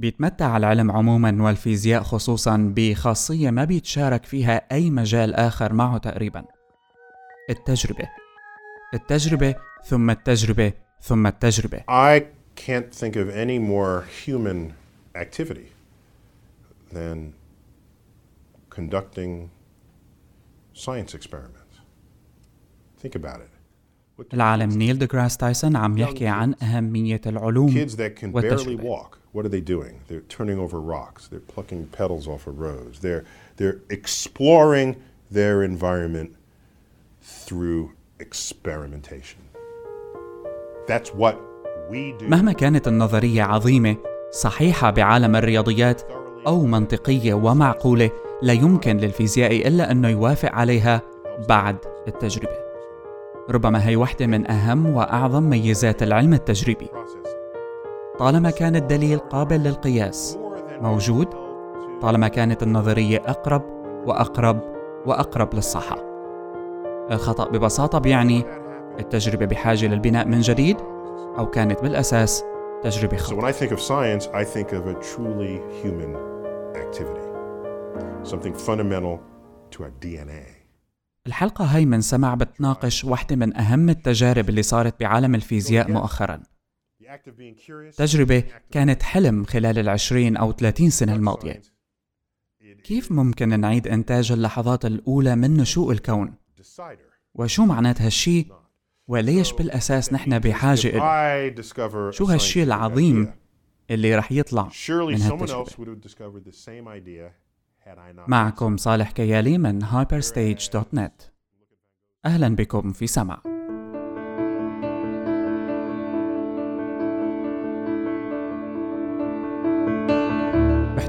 بيتمتع العلم عموما والفيزياء خصوصا بخاصية ما بيتشارك فيها أي مجال آخر معه تقريبا. التجربة. التجربة ثم التجربة ثم التجربة. I can't think of any more human activity than conducting science experiments. Think about it. العالم نيل ديغراس تايسون عم يحكي عن أهمية العلوم Kids that can barely والتجربة. walk, what are they doing? They're turning over rocks. They're plucking petals off of rose. They're they're exploring their environment through experimentation. That's what we do. مهما كانت النظرية عظيمة صحيحة بعالم الرياضيات أو منطقية ومعقولة لا يمكن للفيزيائي إلا أنه يوافق عليها بعد التجربة ربما هي واحدة من أهم وأعظم ميزات العلم التجريبي طالما كان الدليل قابل للقياس. موجود؟ طالما كانت النظرية أقرب وأقرب وأقرب للصحة. الخطأ ببساطة بيعني التجربة بحاجة للبناء من جديد أو كانت بالأساس تجربة خطأ. الحلقة هاي من سمع بتناقش واحدة من أهم التجارب اللي صارت بعالم الفيزياء مؤخراً. تجربة كانت حلم خلال العشرين أو 30 سنة الماضية كيف ممكن نعيد إنتاج اللحظات الأولى من نشوء الكون؟ وشو معنات هالشي؟ وليش بالأساس نحن بحاجة إله؟ A شو هالشي العظيم. اللي رح يطلع من هالتجربة. معكم صالح كيالي من hyperstage.net أهلا بكم في سمع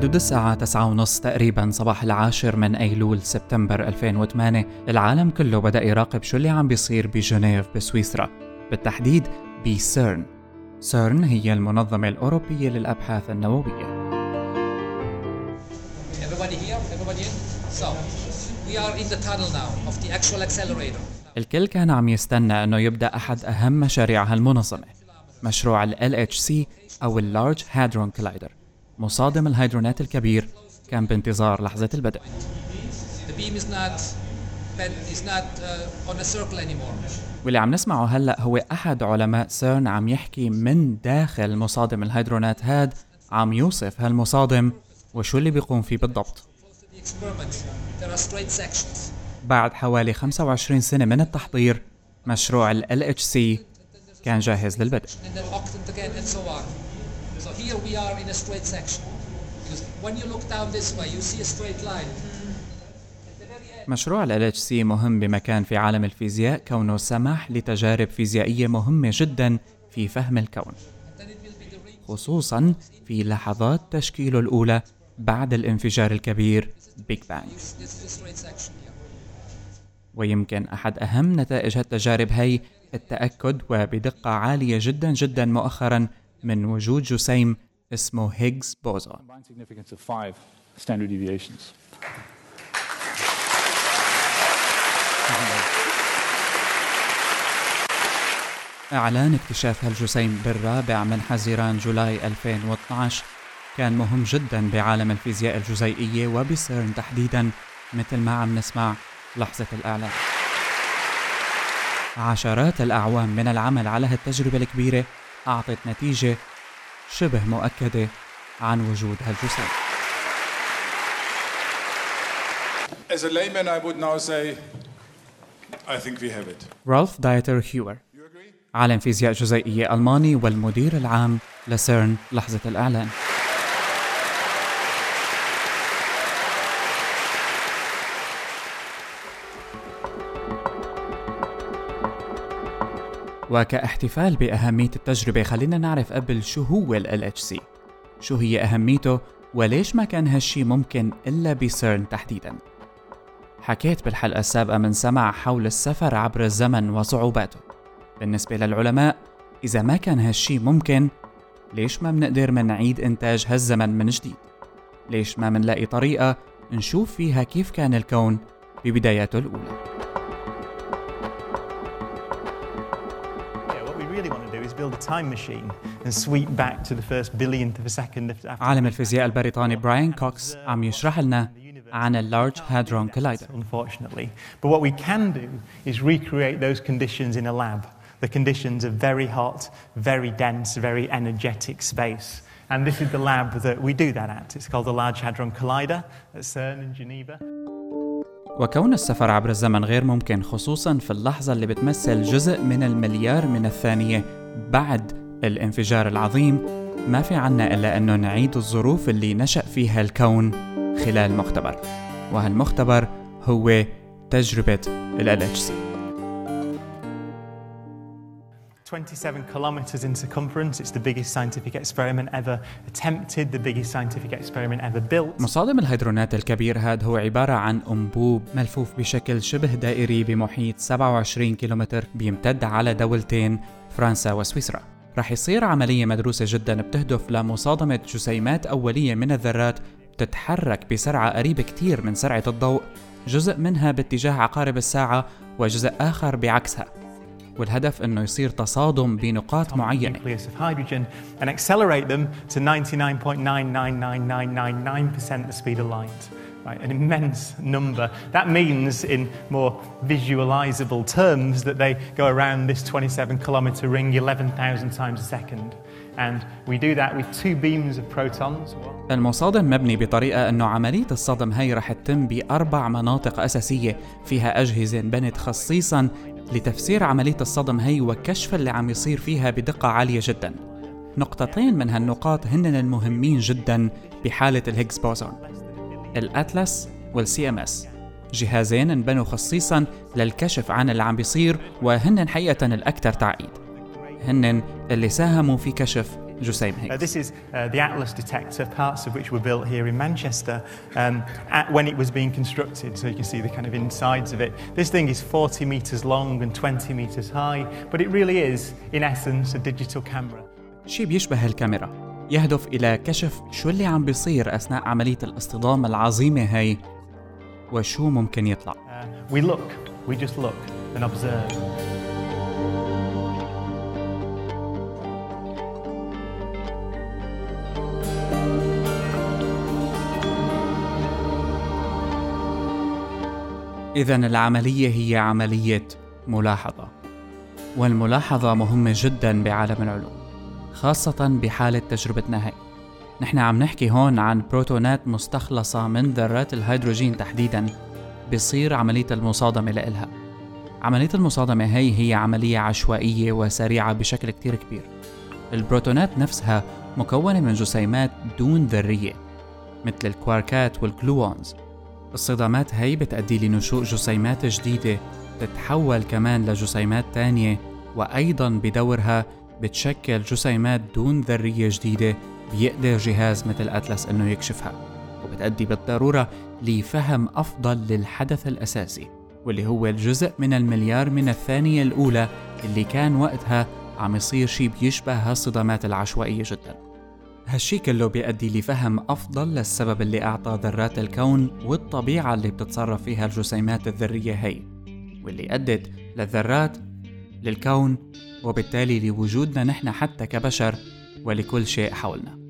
بحدود الساعة تسعة ونص تقريبا صباح العاشر من أيلول سبتمبر 2008 العالم كله بدأ يراقب شو اللي عم بيصير بجنيف بسويسرا. بالتحديد بسيرن. سيرن هي المنظمة الأوروبية للأبحاث النووية. الكل كان عم يستنى أنه يبدأ أحد أهم مشاريع هالمنظمه مشروع ال LHC أو ال Large Hadron Collider. مصادم الهيدرونات الكبير كان بانتظار لحظة البدء. Uh. واللي عم نسمعه هلأ هو أحد علماء سيرن عم يحكي من داخل مصادم الهيدرونات. هاد عم يوصف هالمصادم وشو اللي بيقوم فيه بالضبط. بعد حوالي 25 سنة من التحضير مشروع ال LHC كان جاهز للبدء. So here we are in a straight section. Because when you look down this way, you see a straight line. مشروع ال LHC مهم بمكان في عالم الفيزياء كونه سمح لتجارب فيزيائية مهمة جدا في فهم الكون. خصوصا في لحظات تشكيله الأولى بعد الانفجار الكبير بيج بانج. ويمكن أحد أهم نتائج هالتجارب هي التأكد وبدقة عالية جدا جدا مؤخرا من وجود جسيم اسمه Higgs boson. إعلان اكتشاف هالجسيم بالرابع من حزيران July 2012 كان مهم جدا بعالم الفيزياء الجزيئية وبسيرن تحديدا مثل ما عم نسمع لحظة الإعلان عشرات الأعوام من العمل على هالتجربة الكبيرة أعطت نتيجة شبه مؤكدة عن وجود هالجسيم As a layman, I would now say, I think we have it. رالف دايتر هيور عالم فيزياء جزيئية ألماني والمدير العام لسيرن لحظة الإعلان. وكاحتفال بأهمية التجربة خلينا نعرف قبل شو هو ال LHC شو هي أهميته وليش ما كان هالشي ممكن إلا بسيرن تحديداً. حكيت بالحلقة السابقة من سمع حول السفر عبر الزمن وصعوباته. بالنسبة للعلماء إذا ما كان هالشي ممكن ليش ما بنقدر منعيد إنتاج هالزمن من جديد؟ ليش ما منلاقي طريقة نشوف فيها كيف كان الكون ببداياته الأولى؟ عالم الفيزياء البريطاني براين كوكس عم يشرح لنا عن اللارج هادرون كولايدر unfortunately. But what we can do is recreate those conditions in a lab. The conditions of very hot, very dense, very energetic space. And this is the lab that we do that at. It's called the Large Hadron Collider at CERN in Geneva. وكون السفر عبر الزمن غير ممكن خصوصا في اللحظة اللي بتمثل جزء من المليار من الثانية بعد الانفجار العظيم ما في عنا إلا أنه نعيد الظروف اللي نشأ فيها الكون خلال مختبر وهالمختبر هو تجربة ال LHC 27 kilometers in circumference. It's the biggest scientific experiment ever attempted, the biggest scientific experiment ever built. مصادم الهيدرونات الكبير هاد هو عبارة عن أنبوب ملفوف بشكل شبه دائري بمحيط 27 كيلومتر بيمتد على دولتين فرنسا وسويسرا. رح يصير عملية مدروسة جدا بتهدف لمصادمة جسيمات أولية من الذرات تتحرك بسرعة قريبة كتير من سرعة الضوء جزء منها باتجاه عقارب الساعة وجزء آخر بعكسها. والهدف أنه يصير تصادم بنقاط hydrogen and accelerate them to 99.999999% the speed of light. Right, an immense number. That means, in more visualizable terms, that they go around this 27 kilometer ring 11,000 times a second. And we do that with two beams of protons. المصادم مبني بطريقة أنه عملية الصدم هي رح تتم بأربع مناطق أساسية فيها أجهزة انبنت خصيصا لتفسير عملية الصدم هي وكشف اللي عم يصير فيها بدقة عالية جدا نقطتين من هالنقاط هن المهمين جدا بحالة ال Higgs boson ال ATLAS وال CMS جهازين انبنوا خصيصا للكشف عن اللي عم بيصير وهن حقيقة الأكثر تعقيد هن اللي ساهموا في كشف جسيم Uh, هيجز this is uh, the Atlas detector, parts of which were built here in Manchester um, at, when it was being constructed. So you can see the kind of insides of it. This thing is 40 metres long and 20 metres high, but it really is, in essence, a digital camera. شي بيشبه الكاميرا يهدف إلى كشف شو اللي عم بيصير أثناء عملية الاصطدام العظيمة هي وشو ممكن يطلع. We look, we just look and observe. إذا العملية هي عملية ملاحظة. والملاحظة مهمة جدا بعالم العلوم. خاصة بحالة تجربتنا هي نحن عم نحكي هون عن بروتونات مستخلصة من ذرات الهيدروجين تحديدا. بصير عملية المصادمة لإلها. عملية المصادمة هي هي عملية عشوائية وسريعة بشكل كتير كبير. البروتونات نفسها مكونة من جسيمات دون ذرية مثل الكواركات وال gluons الصدامات هي بتأدي لنشوء جسيمات جديدة تتحول كمان لجسيمات تانية وأيضا بدورها بتشكل جسيمات دون ذرية جديدة بيقدر جهاز مثل أتلس إنه يكشفها وبتأدي بالضرورة لفهم أفضل للحدث الأساسي واللي هو الجزء من المليار من الثانية الأولى اللي كان وقتها عم يصير شي بيشبه هالصدامات العشوائية جداً. هالشي كله بيؤدي لفهم أفضل للسبب اللي أعطى ذرات الكون والطبيعة اللي بتتصرف فيها الجسيمات الذرية هي واللي أدت للذرات للكون وبالتالي لوجودنا نحن حتى كبشر ولكل شيء حولنا.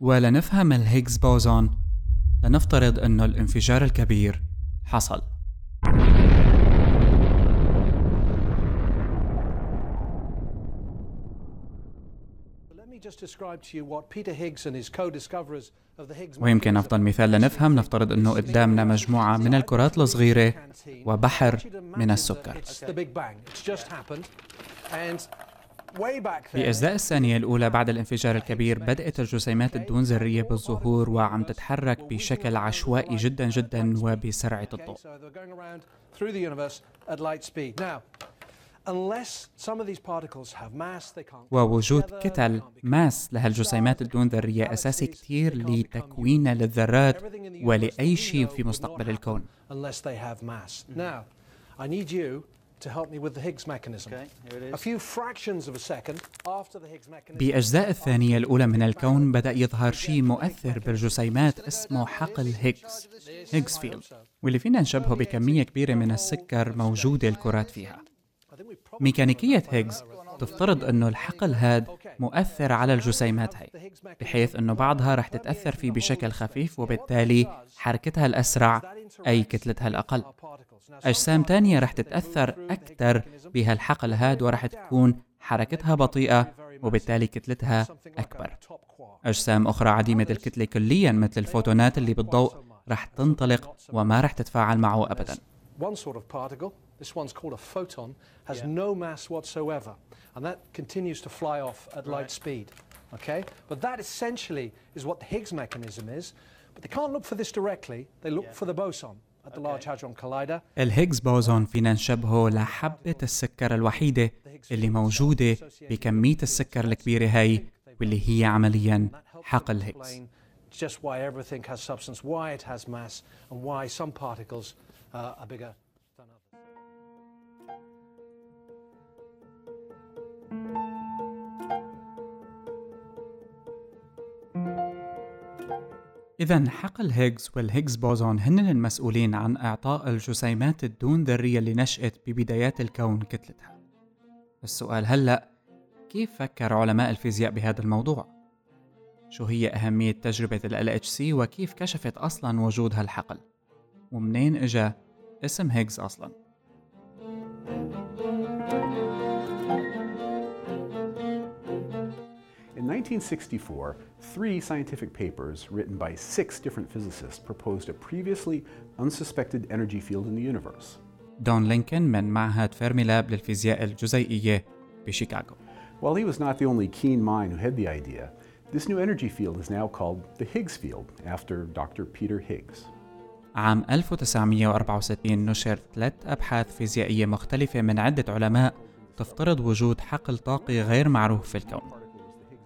ولنفهم الهيجز بوزون لنفترض أنه الانفجار الكبير حصل Let me just describe to you what Peter Higgs and his co-discoverers of the Higgs ويمكن أفضل مثال لنفهم. نفترض أنه قدامنا مجموعة من الكرات الصغيرة وبحر من السكر. there, بأجزاء الثانية الأولى بعد الانفجار الكبير بدأت الجسيمات الدون ذرية بالظهور وعم تتحرك بشكل عشوائي جدا جدا وبسرعة الضوء. ووجود كتل mass لهالجسيمات الدون ذرية أساسي كتير لتكوين للذرات ولأي شيء في مستقبل الكون. unless they have mass. Now, I need you to help me with the Higgs mechanism. A few fractions of a second after the Higgs mechanism. بأجزاء الثانية الأولى من الكون بدأ يظهر شيء مؤثر بالجسيمات اسمه حقل هيجز Higgs field واللي فينا نشبهه بكمية كبيرة من السكر موجودة الكرات فيها. ميكانيكية هيجز تفترض أنه الحقل هاد مؤثر على الجسيمات هاي بحيث أنه بعضها رح تتأثر فيه بشكل خفيف وبالتالي حركتها الأسرع أي كتلتها الأقل. أجسام تانية رح تتأثر أكثر بهالحقل هاد ورح تكون حركتها بطيئة وبالتالي كتلتها أكبر. أجسام أخرى عديمة الكتلة كليا مثل الفوتونات اللي بالضوء رح تنطلق وما رح تتفاعل معه أبدا. One sort of particle, this one's called a photon, has no mass whatsoever, and that continues to fly off at light speed. Okay? But that essentially is what the Higgs mechanism is. But they can't look for this directly, they look for the boson at the Large Hadron Collider. الهيجز بوزون فينا نشبهه لحبة السكر الوحيدة اللي موجودة بكمية السكر الكبيرة هاي واللي هي عمليا حقل هيجز explain just why everything has substance, why it has mass, and why some particles uh, are bigger. إذا حقل هيجز وال Higgs boson هن المسؤولين عن إعطاء الجسيمات الدون ذرية اللي نشأت ببدايات الكون كتلتها. السؤال هلأ كيف فكر علماء الفيزياء بهذا الموضوع؟ شو هي أهمية تجربة ال LHC وكيف كشفت أصلا وجود هالحقل؟ ومنين إجا اسم هيجز أصلا؟ In 1964, three scientific papers written by six different physicists proposed a previously unsuspected energy field in the universe. دون لينكن من معهد فيرميلاب للفيزياء الجزيئية بشيكاغو While he was not the only keen mind who had the idea, this new energy field is now called the Higgs field after Dr. Peter Higgs. عام 1964 نشر ثلاث أبحاث فيزيائية مختلفة من عدة علماء تفترض وجود حقل طاقي غير معروف في الكون.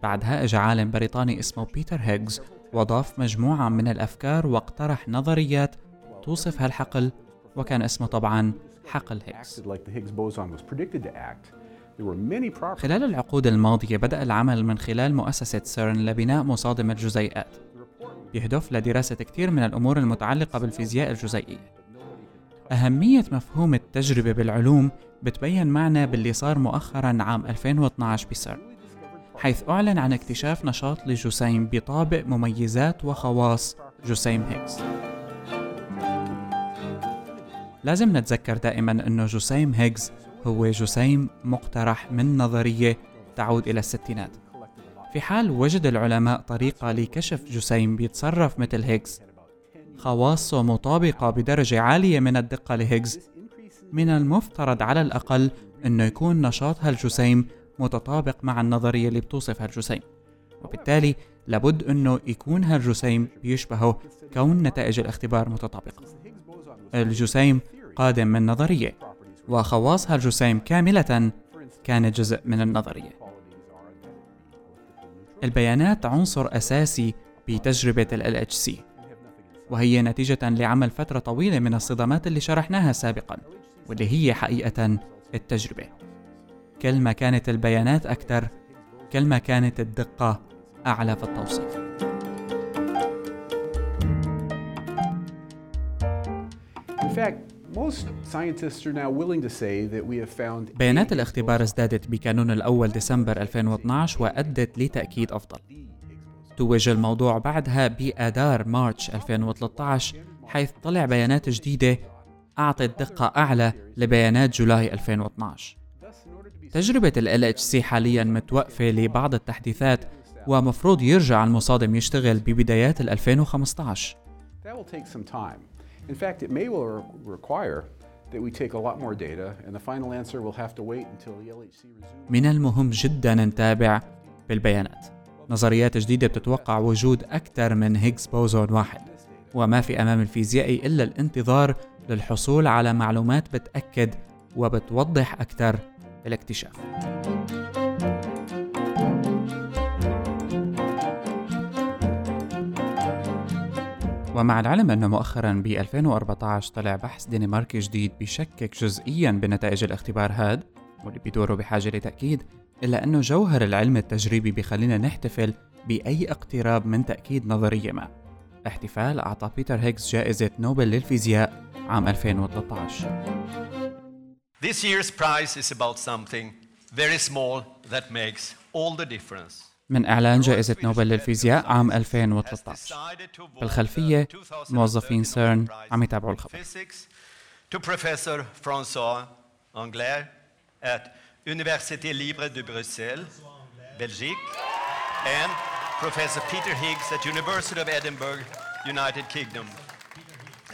بعدها اجى عالم بريطاني اسمه بيتر هيجز وضاف مجموعة من الأفكار واقترح نظريات توصف هالحقل وكان اسمه طبعا حقل هيجز. خلال العقود الماضية بدأ العمل من خلال مؤسسة سيرن لبناء مصادم الجزيئات يهدف لدراسة كثير من الأمور المتعلقة بالفيزياء الجزيئية أهمية مفهوم التجربة بالعلوم بتبين معنا باللي صار مؤخرا عام 2012 بسيرن حيث أعلن عن اكتشاف نشاط لجسيم بيطابق مميزات وخواص جسيم هيجز لازم نتذكر دائما أنه جسيم هيجز هو جسيم مقترح من نظرية تعود إلى الستينات. في حال وجد العلماء طريقة لكشف جسيم بيتصرف مثل هيجز خواصه مطابقة بدرجة عالية من الدقة لهيجز. من المفترض على الأقل أنه يكون نشاط هالجسيم متطابق مع النظرية اللي بتوصف هالجسيم. وبالتالي لابد أنه يكون هالجسيم بيشبهه كون نتائج الاختبار متطابقة. الجسيم قادم من نظرية وخواص هالجسيم كاملة كانت جزء من النظرية. البيانات عنصر أساسي بتجربة ال LHC وهي نتيجة لعمل فترة طويلة من الصدمات اللي شرحناها سابقا واللي هي حقيقة التجربة. كل ما كانت البيانات أكثر كل ما كانت الدقة أعلى في التوصيف. In fact, بيانات الاختبار ازدادت بكانون الأول ديسمبر 2012 وأدت لتأكيد أفضل. توج الموضوع بعدها بآذار مارش 2013 حيث طلع بيانات جديدة أعطت دقة أعلى لبيانات جولاي 2012 تجربة ال LHC حاليا متوقفة لبعض التحديثات ومفروض يرجع المصادم يشتغل ببدايات ال 2015 In fact, it may well re- require that we take a lot more data, and the final answer will have to wait until the LHC resumes. من المهم جدا نتابع بالبيانات نظريات جديدة بتتوقع وجود أكثر من هيجز بوزون واحد وما في أمام الفيزيائي إلا الانتظار للحصول على معلومات بتأكد وبتوضح أكثر الاكتشاف ومع العلم أنه مؤخرا ب 2014 طلع بحث دنماركي جديد بيشكك جزئيا بنتائج الاختبار هاد واللي بيدوروا بحاجة لتأكيد إلا أنه جوهر العلم التجريبي بيخلينا نحتفل بأي اقتراب من تأكيد نظرية ما احتفال أعطى بيتر هيجز جائزة نوبل للفيزياء عام 2013 This year's prize is about something very small that makes all the difference. من إعلان جائزة نوبل للفيزياء عام 2013 بالخلفية موظفين سيرن عم يتابعوا الخبر To Université Libre de Bruxelles, Belgique, and Professor Peter Higgs at University of Edinburgh, United Kingdom.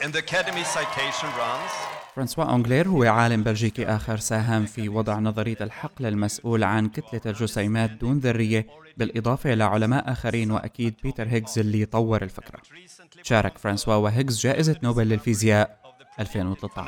And the Academy citation runs فرانسوا أونغلير هو عالم بلجيكي آخر ساهم في وضع نظرية الحقل المسؤول عن كتلة الجسيمات دون ذرية بالإضافة إلى علماء آخرين وأكيد بيتر هيغز اللي طور الفكرة. شارك فرانسوا وهيغز جائزة نوبل للفيزياء 2013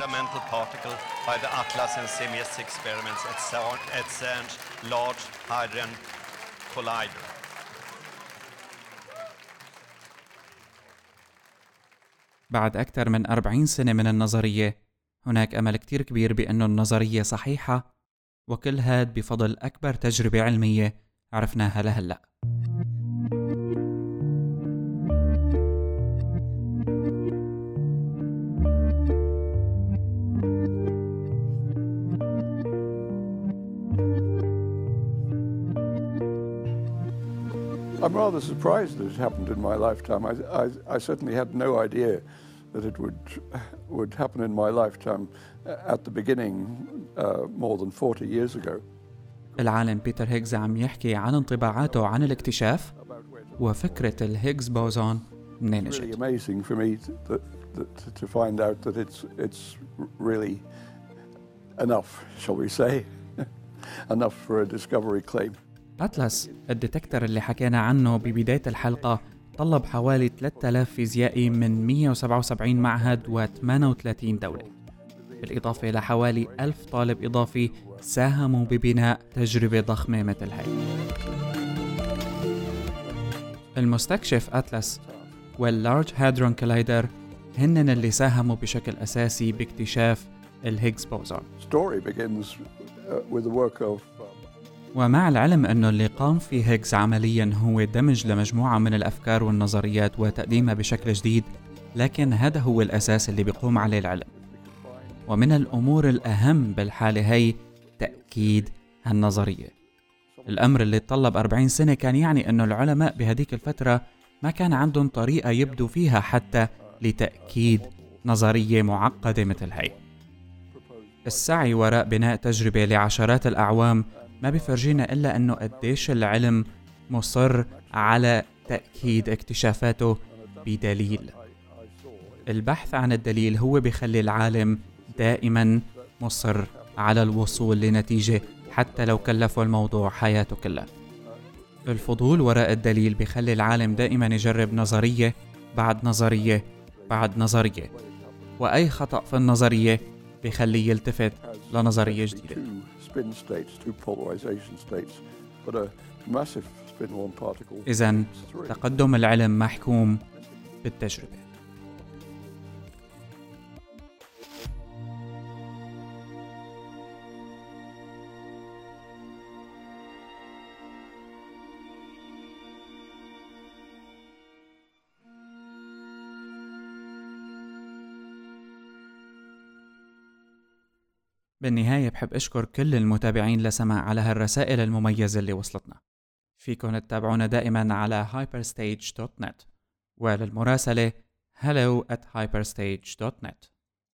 بعد أكثر من 40 سنة من النظرية هناك أمل كتير كبير بأن النظرية صحيحة وكل هاد بفضل أكبر تجربة علمية عرفناها لهلأ I'm rather surprised that it happened in my lifetime. I, I, I, certainly had no idea that it would, would happen in my lifetime at the beginning uh, more than 40 years ago. العالم بيتر هيجز عم يحكي عن انطباعاته عن الاكتشاف وفكرة الهيجز بوزون منين It's really amazing for me to, to, to find out that it's, it's really enough, shall we say, enough for a discovery claim. ATLAS ال detector اللي حكينا عنه ببداية الحلقة طلب حوالي 3000 فيزيائي من 177 معهد و38 دولة. بالإضافة إلى حوالي 1000 طالب إضافي ساهموا ببناء تجربة ضخمة مثل هاي. المستكشف ATLAS وال Large Hadron Collider هن اللي ساهموا بشكل أساسي باكتشاف ال Higgs boson. ومع العلم أنه اللي قام فيه هيجز عمليا هو دمج لمجموعة من الأفكار والنظريات وتقديمها بشكل جديد لكن هذا هو الأساس اللي بيقوم عليه العلم. ومن الأمور الأهم بالحالة هي تأكيد هالنظرية الأمر اللي تطلب 40 سنة كان يعني أنه العلماء بهديك الفترة ما كان عندهم طريقة يبدوا فيها حتى لتأكيد نظرية معقدة مثل هي. السعي وراء بناء تجربة لعشرات الأعوام ما بيفرجينا إلا أنه قديش العلم مصر على تأكيد اكتشافاته بدليل. البحث عن الدليل هو بيخلي العالم دائما مصر على الوصول لنتيجة حتى لو كلفوا الموضوع حياته كلها. الفضول وراء الدليل بيخلي العالم دائما يجرب نظرية بعد نظرية بعد نظرية وأي خطأ في النظرية بيخليه يلتفت لنظرية جديدة. إذا تقدم العلم محكوم بالتجربة. بالنهاية بحب أشكر كل المتابعين لسماع على هالرسائل المميزة اللي وصلتنا. فيكن تتابعونا دائما على hyperstage.net وللمراسلة hello at hyperstage.net